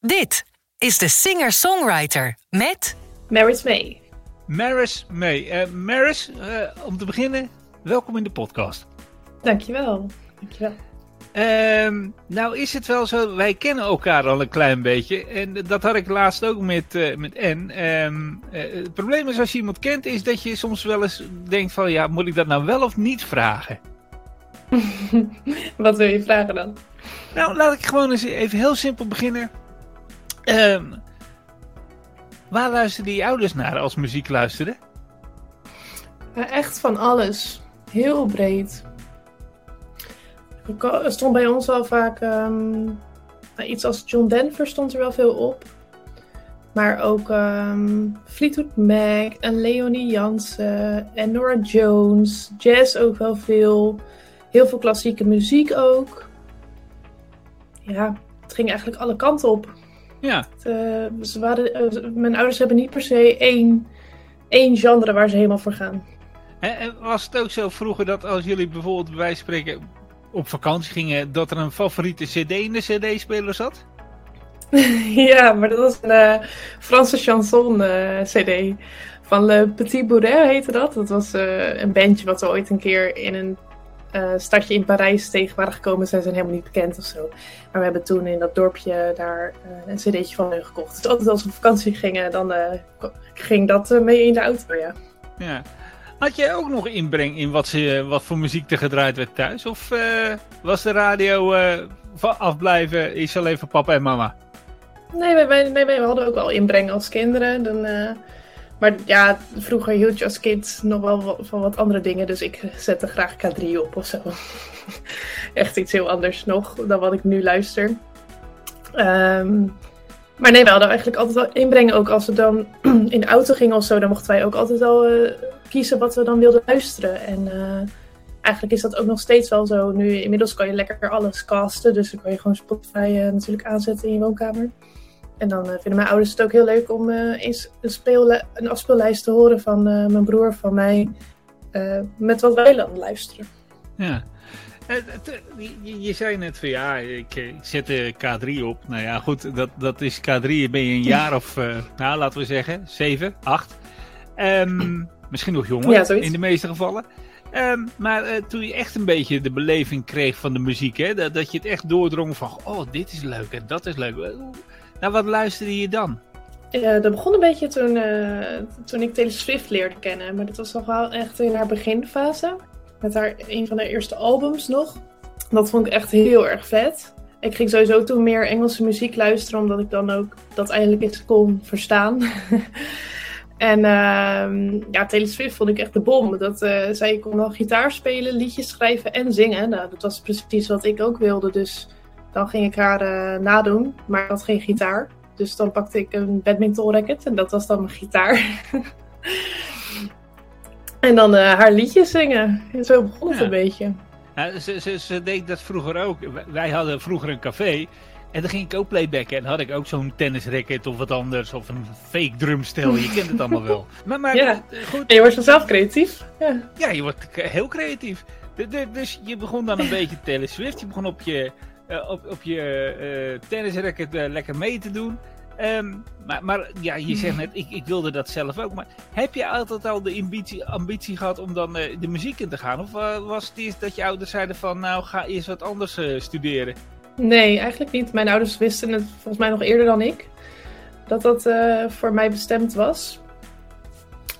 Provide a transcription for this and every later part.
Dit is de singer-songwriter met Maris May. Maris May. Uh, Maris, uh, om te beginnen, welkom in de podcast. Dankjewel. Dankjewel. Um, nou is het wel zo, wij kennen elkaar al een klein beetje. En dat had ik laatst ook met, uh, met N. Um, het probleem is als je iemand kent, is dat je soms wel eens denkt van... Ja, moet ik dat nou wel of niet vragen? Wat wil je vragen dan? Nou, laat ik gewoon eens even heel simpel beginnen. Um, waar luisterden je ouders naar als muziek luisterden? Ja, echt van alles. Heel breed. Er stond bij ons wel vaak um, iets als John Denver stond er wel veel op. Maar ook um, Fleetwood Mac en Leonie Jansen en Nora Jones. Jazz ook wel veel. Heel veel klassieke muziek ook. Ja, het ging eigenlijk alle kanten op. Ja. Uh, ze waren, uh, mijn ouders hebben niet per se één, één genre waar ze helemaal voor gaan. En, en was het ook zo vroeger dat als jullie bijvoorbeeld bij wijze spreken op vakantie gingen, dat er een favoriete cd in de cd-speler zat? ja, maar dat was een uh, Franse chanson cd. Van Le Petit Bourret heette dat. Dat was een bandje wat we ooit een keer in een uh, stadje in Parijs tegen waren gekomen. Zij zijn helemaal niet bekend of zo. Maar we hebben toen in dat dorpje daar uh, een cd'tje van hun gekocht. Dus altijd als we op vakantie gingen, dan uh, ging dat mee in de auto, ja. Ja. Had jij ook nog inbreng in wat, ze, wat voor muziek er gedraaid werd thuis? Of was de radio afblijven, is alleen voor papa en mama? Nee, wij, wij, nee, wij hadden ook wel inbreng als kinderen. Dan maar ja, vroeger hield je als kind nog wel van wat andere dingen. Dus ik zette graag K3 op of zo. Echt iets heel anders nog dan wat ik nu luister. Um, maar nee, we hadden eigenlijk altijd wel inbrengen. Ook als we dan in de auto gingen of zo, dan mochten wij ook altijd wel uh, kiezen wat we dan wilden luisteren. En uh, eigenlijk is dat ook nog steeds wel zo. Nu, inmiddels kan je lekker alles casten. Dus dan kan je gewoon Spotify uh, natuurlijk aanzetten in je woonkamer. En dan uh, vinden mijn ouders het ook heel leuk om uh, eens een, speelle, een afspeellijst te horen van uh, mijn broer, van mij, met wat wij dan luisteren. Ja. Je, zei net van ja, ik, zet de K3 op. Nou ja, goed, dat, dat is K3. Ben je een jaar of, nou laten we zeggen, 7, 8. Um, misschien nog jonger ja, in de meeste gevallen. Um, maar toen je echt een beetje de beleving kreeg van de muziek, hè, dat, dat je het echt doordrong van, oh, dit is leuk en dat is leuk. Nou, wat luisterde je dan? Dat begon een beetje toen, uh, toen ik Taylor Swift leerde kennen. Maar dat was nog wel echt in haar beginfase. Met haar een van haar eerste albums nog. Dat vond ik echt heel erg vet. Ik ging sowieso toen meer Engelse muziek luisteren, omdat ik dan ook dat eindelijk eens kon verstaan. en uh, ja, Taylor Swift vond ik echt de bom. Dat, uh, zij kon wel gitaar spelen, liedjes schrijven en zingen. Nou, dat was precies wat ik ook wilde. Dus dan ging ik haar uh, nadoen, maar ik had geen gitaar. Dus dan pakte ik een badminton racket en dat was dan mijn gitaar. en dan uh, haar liedjes zingen. En zo begon het ja. een beetje. Ja, ze, ze, ze deed dat vroeger ook. Wij hadden vroeger een café. En dan ging ik ook playbacken. En dan had ik ook zo'n tennisracket of wat anders. Of een fake drumstel. Je kent het allemaal wel. Maar, maar ja. goed. En je wordt vanzelf creatief. Ja, ja je wordt heel creatief. Dus je begon dan een beetje Taylor Swift. Je begon op je op, op je uh, tennisracket uh, lekker mee te doen. Um, maar, maar ja, je zegt net, ik, ik wilde dat zelf ook. Maar heb je altijd al de ambitie, ambitie gehad om dan de muziek in te gaan? Of was het eerst dat je ouders zeiden van, nou ga eerst wat anders studeren? Nee, eigenlijk niet. Mijn ouders wisten het volgens mij nog eerder dan ik. Dat dat voor mij bestemd was.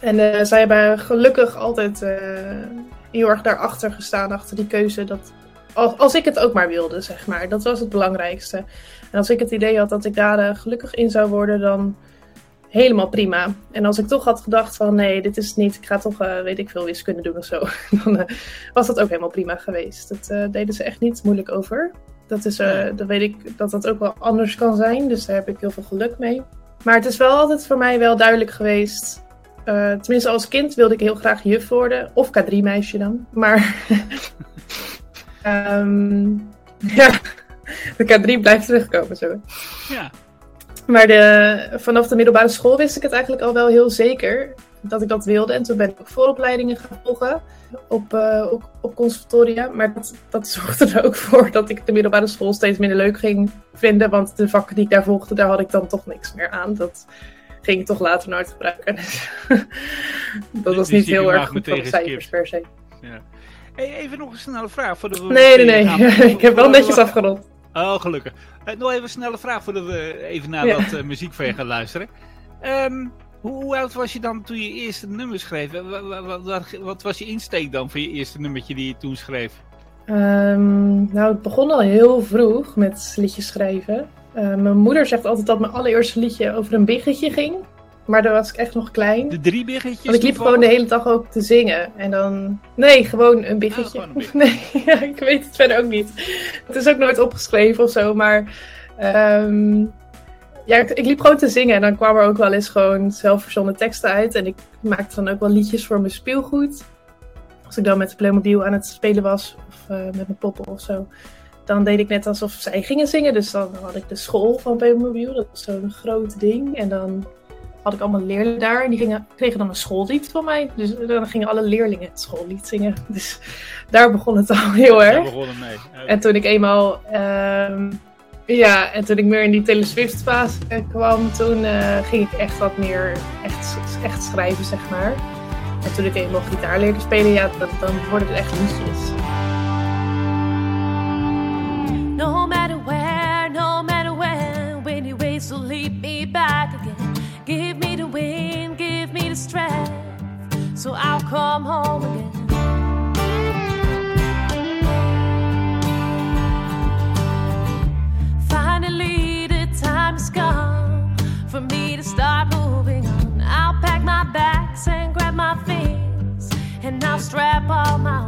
En zij hebben gelukkig altijd heel erg daarachter gestaan, achter die keuze. Dat als, als ik het ook maar wilde, zeg maar. Dat was het belangrijkste. En als ik het idee had dat ik daar uh, gelukkig in zou worden, dan helemaal prima. En als ik toch had gedacht van nee, dit is het niet, ik ga toch, uh, weet ik veel, wiskunde doen of zo. dan uh, was dat ook helemaal prima geweest. Dat deden ze echt niet moeilijk over. Dat is, dan weet ik dat dat ook wel anders kan zijn, dus daar heb ik heel veel geluk mee. Maar het is wel altijd voor mij wel duidelijk geweest. tenminste, als kind wilde ik heel graag juf worden. Of K3-meisje dan. Maar Um, ja, de K3 blijft terugkomen zo. Ja. Maar de, vanaf de middelbare school wist ik het eigenlijk al wel heel zeker. dat ik dat wilde. En toen ben ik ook vooropleidingen gaan volgen op, uh, op, op conservatoria. Maar dat, dat zorgde er ook voor dat ik de middelbare school steeds minder leuk ging vinden. Want de vakken die ik daar volgde, daar had ik dan toch niks meer aan. Dat ging ik toch later nooit gebruiken. dat was niet heel erg goed voor de cijfers per se. Ja. Hey, even nog een snelle vraag. Voor de, nee, nee, nee. ik heb wel netjes afgerond. Oh, gelukkig. Uh, nog even een snelle vraag voordat we even naar dat uh, muziek van je gaan luisteren. Um, hoe oud was je dan toen je eerste nummer schreef? Wat, wat, wat, was je insteek dan voor je eerste nummertje die je toen schreef? Um, nou, het begon al heel vroeg met liedjes schrijven. Uh, mijn moeder zegt altijd dat mijn allereerste liedje over een biggetje ging. Maar dan was ik echt nog klein. De drie biggetjes? Want ik liep gewoon de hele dag ook te zingen. En dan... Nee, gewoon een biggetje. Oh, nee, ja, ik weet het verder ook niet. Het is ook nooit opgeschreven of zo, maar... Um, ja, ik, liep gewoon te zingen en dan kwamen er ook wel eens gewoon zelfverzonnen teksten uit. En ik maakte dan ook wel liedjes voor mijn speelgoed. Als ik dan met de Playmobil aan het spelen was, of uh, met mijn poppen of zo. Dan deed ik net alsof zij gingen zingen. Dus dan had ik de school van Playmobil, dat was zo'n groot ding. En dan had ik allemaal leerlingen daar en die gingen, kregen dan een schoollied van mij. Dus dan gingen alle leerlingen het schoollied zingen. Dus daar begon het al heel erg. Daar begon het mee. En toen ik eenmaal... Uh, ja, en toen ik meer in die Taylor Swift fase kwam, toen uh, ging ik echt wat meer echt, echt schrijven, zeg maar. En toen ik eenmaal gitaar leerde spelen, ja, dan, dan worden het echt liedjes. No matter where, no matter when, when you ways to lead me back again. Give me the wind, give me the strength, so I'll come home again. finally the time's come for me to start moving on. I'll pack my bags and grab my things, and I'll strap all my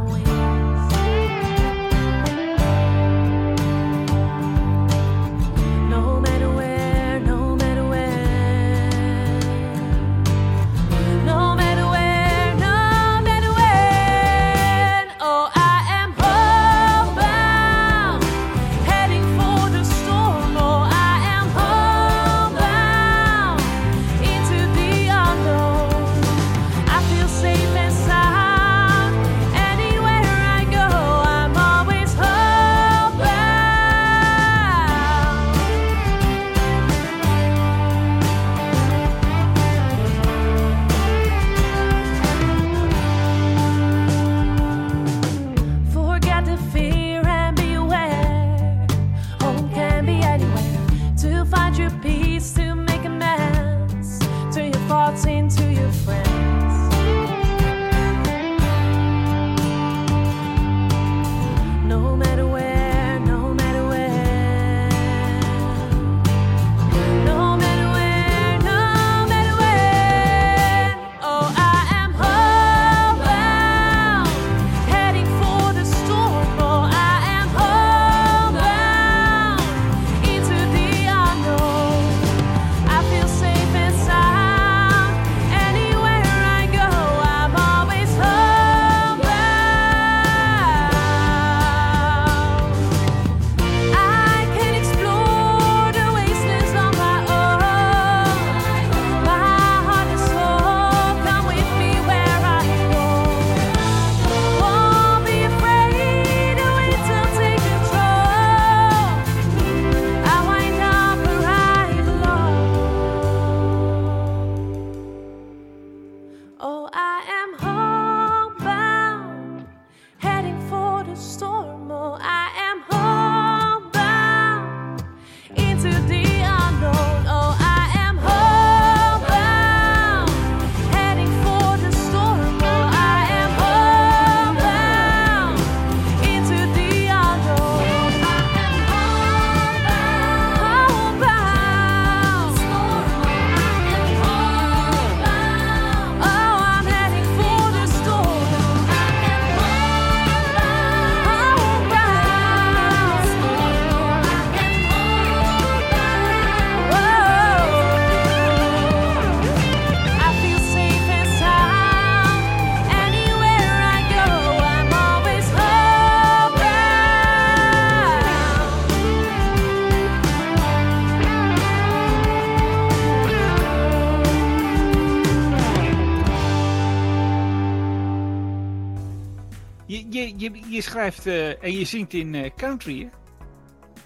schrijft eh, en je zingt in eh, country, hè?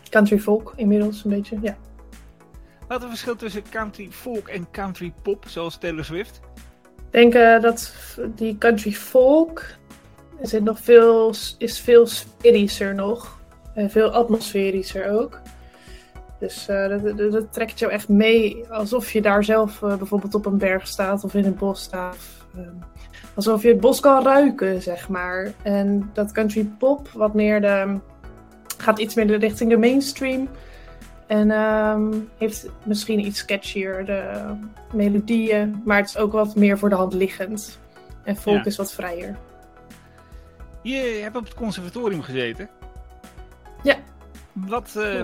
Country folk inmiddels een beetje, ja. Wat is het verschil tussen country folk en country pop, zoals Taylor Swift? Ik denk eh, dat die country folk er zit nog veel, is veel nog. En veel atmosferischer ook. Dus dat, dat, dat trekt jou echt mee alsof je daar zelf bijvoorbeeld op een berg staat of in een bos staat. Of, ehm, alsof je het bos kan ruiken, zeg maar. En dat country pop wat meer de, gaat iets meer richting de mainstream. En ehm, heeft misschien iets catchier de melodieën, maar het is ook wat meer voor de hand liggend. En folk Ja. is wat vrijer. Je hebt op het conservatorium gezeten. Ja. Wat, eh,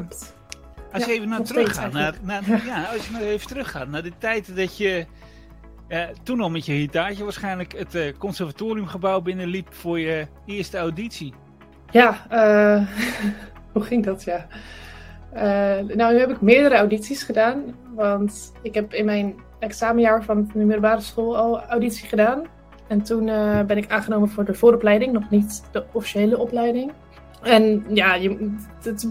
als je Ja, even naar teruggaat, naar, ja, als je maar even teruggaat naar de tijd dat je eh, toen al met je gitaartje waarschijnlijk het eh, conservatoriumgebouw binnenliep voor je eerste auditie. Ja, eh, hoe ging dat? Ja. Nou, nu heb ik meerdere audities gedaan. Want ik heb in mijn examenjaar van de middelbare school al auditie gedaan. En toen ben ik aangenomen voor de vooropleiding, nog niet de officiële opleiding. En ja, het,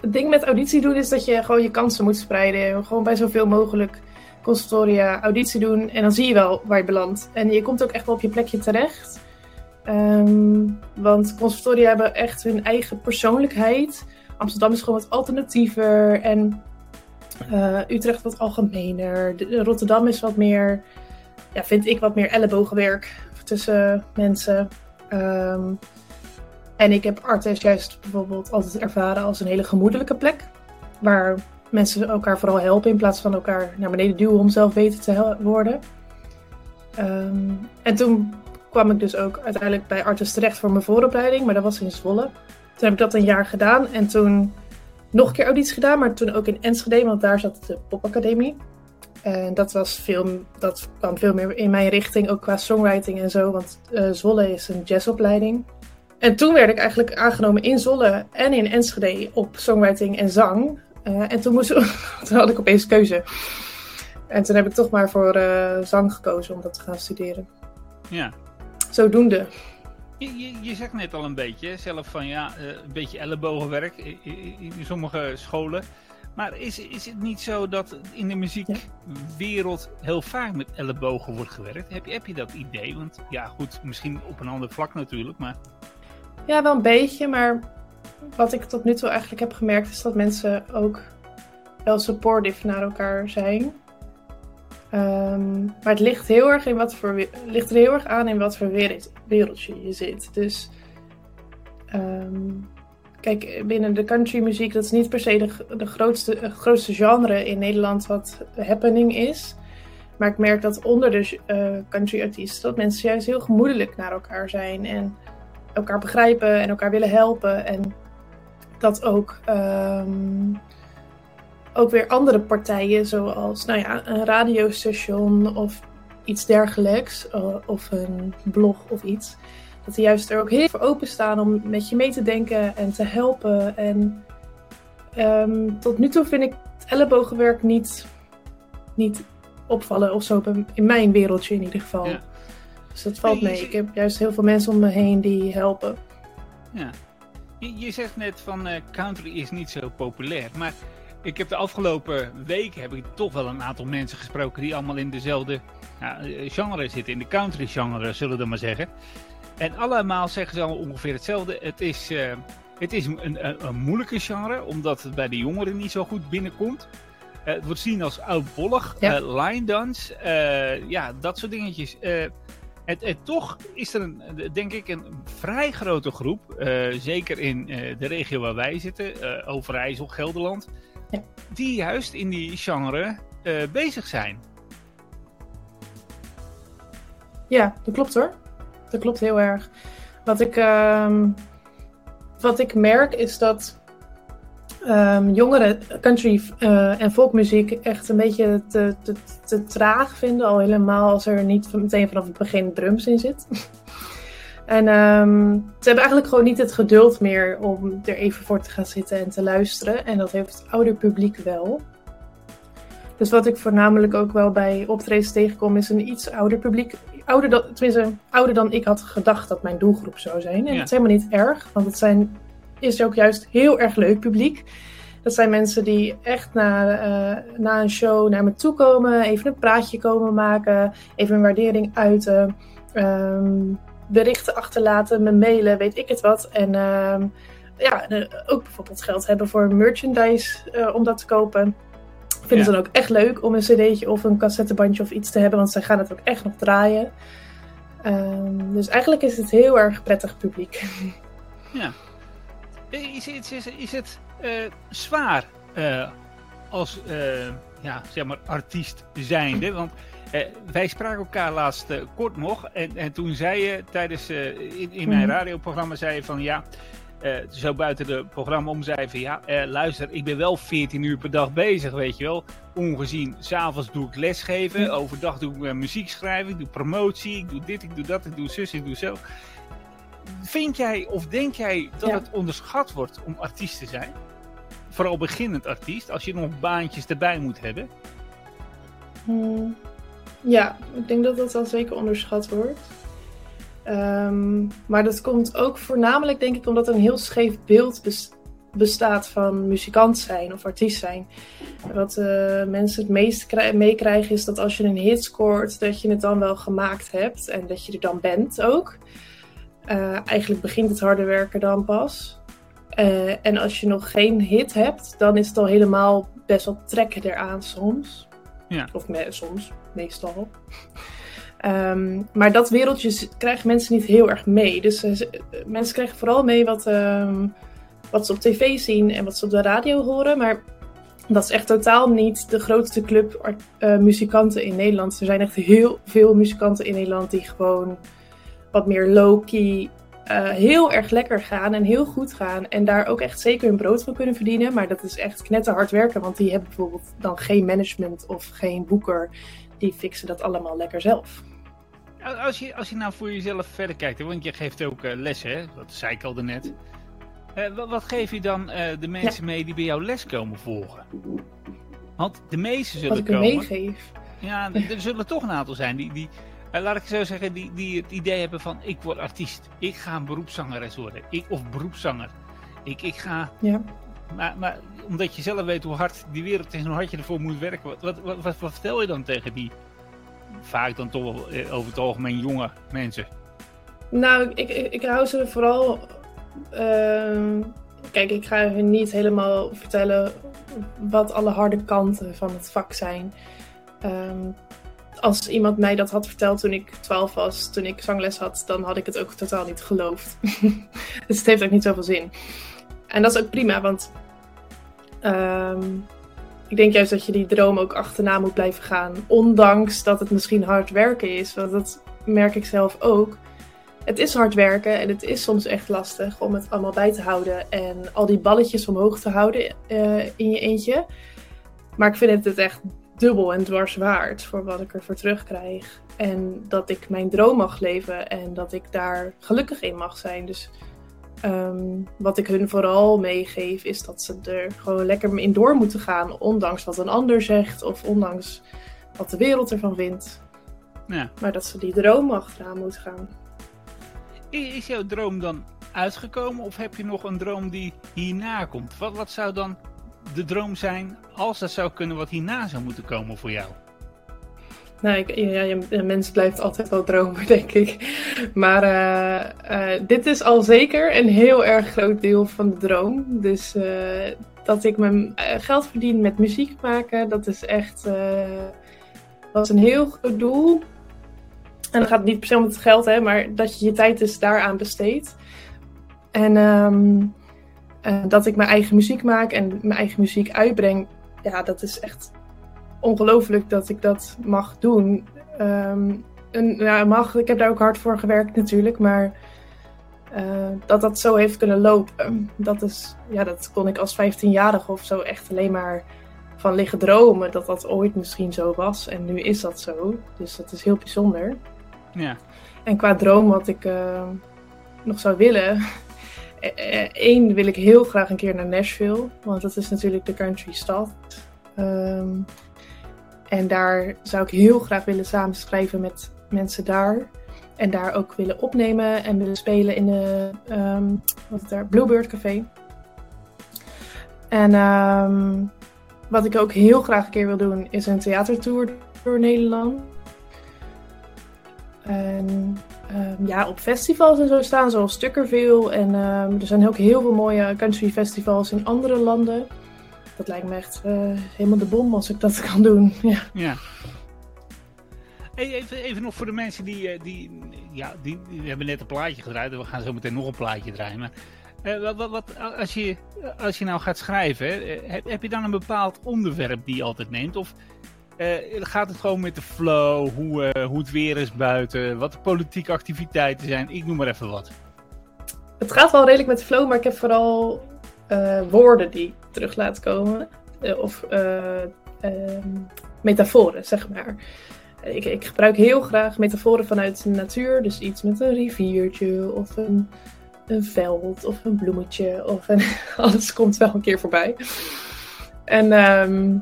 het ding met auditie doen is dat je gewoon je kansen moet spreiden. Gewoon bij zoveel mogelijk consultoria auditie doen. En dan zie je wel waar je belandt. En je komt ook echt wel op je plekje terecht. Ehm, want conservatoria hebben echt hun eigen persoonlijkheid. Amsterdam is gewoon wat alternatiever en eh, Utrecht wat algemener. Rotterdam is wat meer, ja, vind ik wat meer ellebogenwerk tussen mensen. Ehm, en ik heb Artes juist bijvoorbeeld altijd ervaren als een hele gemoedelijke plek. Waar mensen elkaar vooral helpen in plaats van elkaar naar beneden duwen om zelf beter te worden. Ehm, en toen kwam ik dus ook uiteindelijk bij Artes terecht voor mijn vooropleiding, maar dat was in Zwolle. Toen heb ik dat een jaar gedaan en toen nog een keer auditie gedaan, maar toen ook in Enschede, want daar zat de popacademie. En dat, was veel, dat kwam veel meer in mijn richting, ook qua songwriting en zo, want eh, Zwolle is een jazzopleiding. En toen werd ik eigenlijk aangenomen in Zwolle en in Enschede op songwriting en zang. Eh, en toen, moest, toen had ik opeens keuze. En toen heb ik toch maar voor eh, zang gekozen om dat te gaan studeren. Ja. Zodoende. Je, je, je zegt net al een beetje zelf van ja, eh, een beetje ellebogenwerk in, in, sommige scholen. Maar is, is het niet zo dat in de muziekwereld heel vaak met ellebogen wordt gewerkt? Heb je, heb je dat idee? Want ja, goed, misschien op een ander vlak natuurlijk, maar Ja, wel een beetje, maar wat ik tot nu toe eigenlijk heb gemerkt is dat mensen ook wel supportive naar elkaar zijn. Ehm, maar het ligt heel erg in wat voor ligt er heel erg aan in wat voor wereld, wereldje je zit. Dus ehm, kijk, binnen de countrymuziek, dat is niet per se de, grootste, eh, grootste genre in Nederland wat happening is. Maar ik merk dat onder de eh country artiesten dat mensen juist heel gemoedelijk naar elkaar zijn en elkaar begrijpen en elkaar willen helpen. En dat ook, ehm, ook weer andere partijen, zoals nou ja, een radiostation of iets dergelijks, of een blog of iets, dat die juist er ook heel voor openstaan om met je mee te denken en te helpen. En ehm, tot nu toe vind ik het ellebogenwerk niet, niet opvallen of zo, in mijn wereldje in ieder geval. Ja. Dus dat valt mee. Ik heb juist heel veel mensen om me heen die helpen. ja. Je, je zegt net van eh, country is niet zo populair, maar ik heb de afgelopen weken heb ik toch wel een aantal mensen gesproken die allemaal in dezelfde ja, eh, genre zitten, in de country genre zullen we maar zeggen. En allemaal zeggen ze al ongeveer hetzelfde. Het is, eh, het is een, een, een moeilijke genre, omdat het bij de jongeren niet zo goed binnenkomt. Het wordt zien als oudbollig, Ja. line dance, ja, dat soort dingetjes. Eh, het, het, toch is er, een, denk ik, een vrij grote groep, eh, zeker in eh, de regio waar wij zitten, eh, Overijssel, Gelderland, Ja. die juist in die genre eh, bezig zijn. Ja, dat klopt hoor. Dat klopt heel erg. Wat ik, ehm, wat ik merk is dat ehm, jongeren country eh, en folkmuziek echt een beetje te, te, te traag vinden. Al helemaal als er niet meteen vanaf het begin drums in zit. en ehm, ze hebben eigenlijk gewoon niet het geduld meer om er even voor te gaan zitten en te luisteren. En dat heeft het ouder publiek wel. Dus wat ik voornamelijk ook wel bij optredens tegenkom, is een iets ouder publiek. ouder dan, tenminste, ouder dan ik had gedacht dat mijn doelgroep zou zijn. En Ja. dat is helemaal niet erg, want het zijn, is ook juist heel erg leuk publiek. Dat zijn mensen die echt na, eh, na een show naar me toe komen, even een praatje komen maken, even een waardering uiten, ehm, berichten achterlaten, me mailen, weet ik het wat. En ehm, ja, eh, ook bijvoorbeeld geld hebben voor merchandise eh, om dat te kopen. Ik vind Ja. het dan ook echt leuk om een cd'tje of een cassettebandje of iets te hebben, want zij gaan het ook echt nog draaien. Ehm, dus eigenlijk is het heel erg prettig publiek. Ja. Is, is, is, is het eh, zwaar eh, als eh, ja, zeg maar artiest zijnde? Want eh, wij spraken elkaar laatst eh, kort nog. En, en toen zei je tijdens eh, in, in mijn Mhm. radioprogramma zei je van ja. eh, zo buiten het programma om zei van ja, eh, luister, ik ben wel 14 uur per dag bezig, weet je wel. Ongezien, s'avonds doe ik lesgeven, Ja. overdag doe ik eh, muziek schrijven, ik doe promotie, ik doe dit, ik doe dat, ik doe zus, ik doe zo. Vind jij of denk jij dat Ja. het onderschat wordt om artiest te zijn? Vooral beginnend artiest, als je nog baantjes erbij moet hebben. Hmm. Ja, ik denk dat dat wel zeker onderschat wordt. Ehm, maar dat komt ook voornamelijk, denk ik, omdat er een heel scheef beeld bes- bestaat van muzikant zijn of artiest zijn. Wat eh, mensen het meest krij- meekrijgen is dat als je een hit scoort, dat je het dan wel gemaakt hebt en dat je er dan bent ook. Eh, eigenlijk begint het harde werken dan pas. Eh, en als je nog geen hit hebt, dan is het al helemaal best wel trekken eraan soms. Ja. Of me- soms, meestal. Ehm, maar dat wereldje krijgen mensen niet heel erg mee. Dus eh, mensen krijgen vooral mee wat, ehm, wat ze op tv zien en wat ze op de radio horen. Maar dat is echt totaal niet de grootste club muzikanten in Nederland. Er zijn echt heel veel muzikanten in Nederland die gewoon wat meer low-key eh, heel erg lekker gaan en heel goed gaan. En daar ook echt zeker hun brood van kunnen verdienen. Maar dat is echt knetterhard werken. Want die hebben bijvoorbeeld dan geen management of geen boeker. Die fixen dat allemaal lekker zelf. Als je, als je nou voor jezelf verder kijkt, hè, want je geeft ook eh, lessen, hè? dat zei ik al daarnet. Eh, wat, wat geef je dan de mensen mee die bij jou les komen volgen? Want de meesten zullen Wat ik komen. meegeef. Ja, er zullen toch een aantal zijn die, die eh, laat ik zo zeggen, die, die het idee hebben van ik word artiest. Ik ga een beroepszangeres worden. Ik, of beroepszanger. Ik, ik ga, Ja. maar, maar omdat je zelf weet hoe hard die wereld is en hoe hard je ervoor moet werken. Wat, wat, wat, wat, wat vertel je dan tegen die vaak dan toch wel eh, over het algemeen jonge mensen? Nou, ik, ik, ik hou ze vooral. ehm, kijk, ik ga hun niet helemaal vertellen wat alle harde kanten van het vak zijn. Ehm, als iemand mij dat had verteld toen ik 12 was, toen ik zangles had, dan had ik het ook totaal niet geloofd. dus het heeft ook niet zoveel zin. En dat is ook prima, want ehm, ik denk juist dat je die droom ook achterna moet blijven gaan. Ondanks dat het misschien hard werken is. Want dat merk ik zelf ook. Het is hard werken en het is soms echt lastig om het allemaal bij te houden. En al die balletjes omhoog te houden eh, in je eentje. Maar ik vind het echt dubbel en dwars waard voor wat ik ervoor terugkrijg. En dat ik mijn droom mag leven en dat ik daar gelukkig in mag zijn. Dus ehm, wat ik hun vooral meegeef is dat ze er gewoon lekker in door moeten gaan. Ondanks wat een ander zegt of ondanks wat de wereld ervan vindt. Ja. Maar dat ze die droom achteraan moeten gaan. Is jouw droom dan uitgekomen of heb je nog een droom die hierna komt? Wat, wat zou dan de droom zijn als dat zou kunnen wat hierna zou moeten komen voor jou? Nou, ik, ja, een mens blijft altijd wel dromen, denk ik. Maar eh, eh, dit is al zeker een heel erg groot deel van de droom. Dus eh, dat ik mijn geld verdien met muziek maken, dat is echt eh, was een heel groot doel. En dan gaat niet per se om het geld, hè, maar dat je je tijd dus daaraan besteedt. En ehm, eh, dat ik mijn eigen muziek maak en mijn eigen muziek uitbreng, ja, dat is echt ongelooflijk dat ik dat mag doen. Ehm, en, ja, mag, ik heb daar ook hard voor gewerkt natuurlijk, maar eh, dat dat zo heeft kunnen lopen, dat, is, ja, dat kon ik als 15-jarige of zo echt alleen maar van liggen dromen dat dat ooit misschien zo was. En nu is dat zo, dus dat is heel bijzonder. Ja, En qua droom wat ik eh, nog zou willen. Eén wil ik heel graag een keer naar Nashville. Want dat is natuurlijk de country stad. Ehm, en daar zou ik heel graag willen samenschrijven met mensen daar. En daar ook willen opnemen en willen spelen in de ehm, wat daar? Bluebird Café. En ehm, wat ik ook heel graag een keer wil doen, is een theatertour door Nederland. En ehm, ja, op festivals en zo staan, zoals Stukkerville. En ehm, er zijn ook heel veel mooie country festivals in andere landen. Dat lijkt me echt eh, helemaal de bom als ik dat kan doen. Ja. Ja. Even, even nog voor de mensen die, eh, die, ja, die, die hebben net een plaatje gedraaid we gaan zo meteen nog een plaatje draaien. Maar eh, wat, wat, als, je, als je nou gaat schrijven, heb, heb je dan een bepaald onderwerp die je altijd neemt? Of eh, gaat het gewoon met de flow, hoe, eh, hoe het weer is buiten, wat de politieke activiteiten zijn? Ik noem maar even wat. Het gaat wel redelijk met de flow, maar ik heb vooral eh, woorden die terug laat komen. Of eh, ehm, metaforen, zeg maar. Ik, ik gebruik heel graag metaforen vanuit de natuur. Dus iets met een riviertje of een, een veld of een bloemetje. Of een, alles komt wel een keer voorbij. En ehm,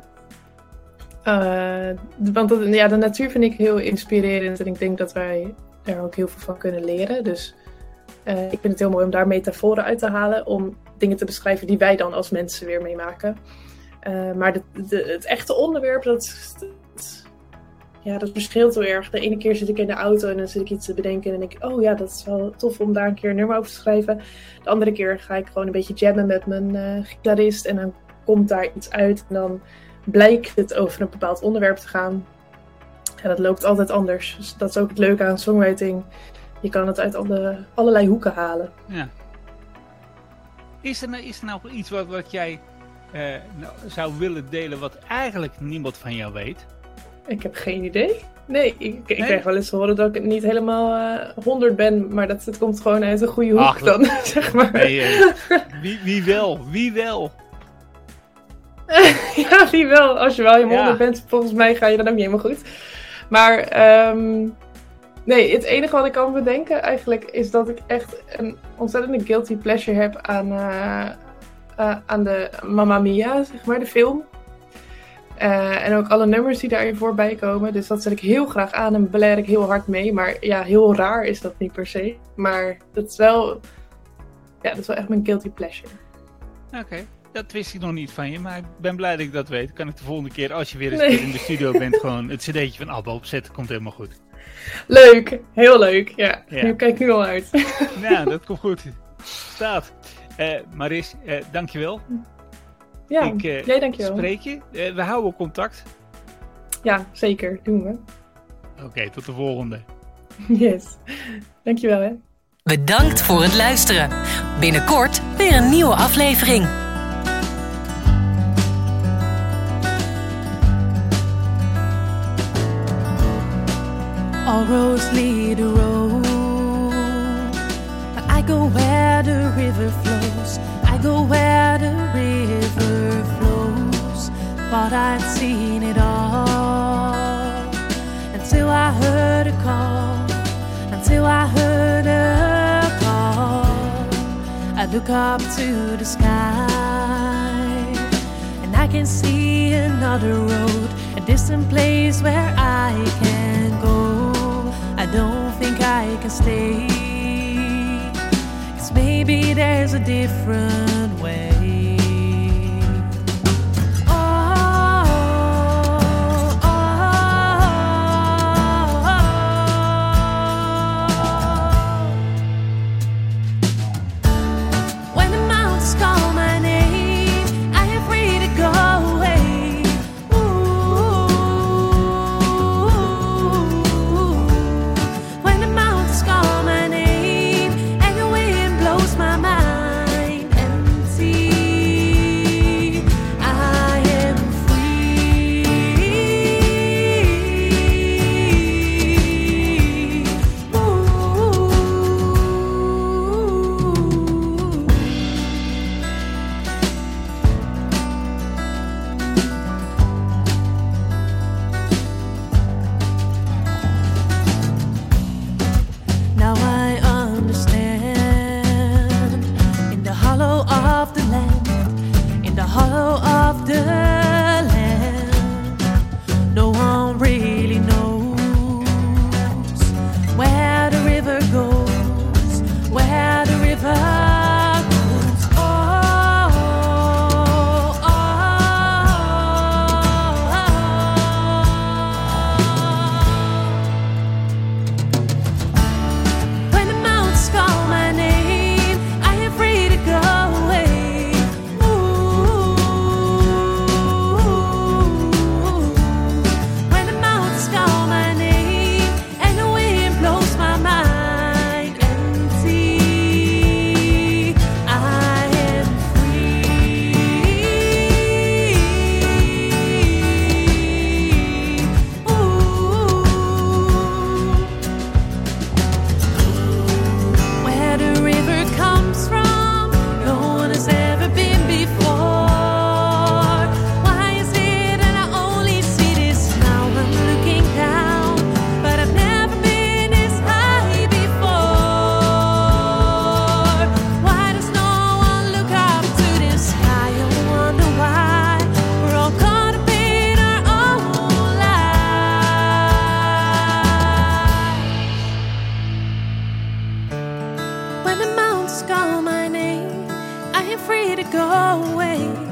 eh, want dat- ja, de natuur vind ik heel inspirerend. En ik denk dat wij er ook heel veel van kunnen leren. Dus eh, ik vind het heel mooi om daar metaforen uit te halen. Om dingen te beschrijven die wij dan als mensen weer meemaken. Eh, maar de, het echte onderwerp, dat, ja, dat verschilt heel erg. De ene keer zit ik in de auto en dan zit ik iets te bedenken. En denk ik, oh ja, dat is wel tof om daar een keer een nummer over te schrijven. De andere keer ga ik gewoon een beetje jammen met mijn gitarist. En dan komt daar iets uit. En dan blijkt het over een bepaald onderwerp te gaan. Ja, dat loopt altijd anders. Dus dat is ook het leuke aan songwriting. Je kan het uit alle, allerlei hoeken halen. Ja. Is er, nou- is er nou iets wat, wat jij eh, nou, zou willen delen wat eigenlijk niemand van jou weet? Ik heb geen idee. Nee, ik, ik Nee? krijg wel eens te horen dat ik niet helemaal 100 ben, maar dat het komt gewoon uit een goede hoek Ach, dan, zeg maar. Nee, eh, wie, wie wel? Wie wel? ja, wie wel. Als je wel helemaal Ja. 100 bent, volgens mij ga je dan ook niet helemaal goed. Maar ehm, nee, het enige wat ik kan bedenken eigenlijk is dat ik echt een ontzettende guilty pleasure heb aan, eh, eh, aan de Mamma Mia, zeg maar, de film. Eh, en ook alle nummers die daarin voorbij komen. Dus dat zet ik heel graag aan en beleid ik heel hard mee. Maar ja, heel raar is dat niet per se. Maar dat is wel, ja, dat is wel echt mijn guilty pleasure. Oké, dat wist ik nog niet van je, maar ik ben blij dat ik dat weet. Kan ik de volgende keer, als je weer eens Nee. in de studio bent, gewoon het cd'tje van ABBA opzetten. Komt helemaal goed. Leuk, heel leuk. Ja, Ja. nu kijk ik nu al uit. Nou, dat komt goed. Staat. Eh Maris, eh, dankjewel. Ja, ik eh, jij dankjewel. spreek je. We houden contact. Ja, zeker. Doen we. Oké, tot de volgende. Yes. Dankjewel hè. Bedankt voor het luisteren. Binnenkort weer een nieuwe aflevering. Roads lead a road. I go where the river flows. I go where the river flows. Thought I'd seen it all until I heard a call. Until I heard a call. I look up to the sky and I can see another road, a distant place where I can go. Don't think I can stay, 'cause maybe there's a different way. to go away.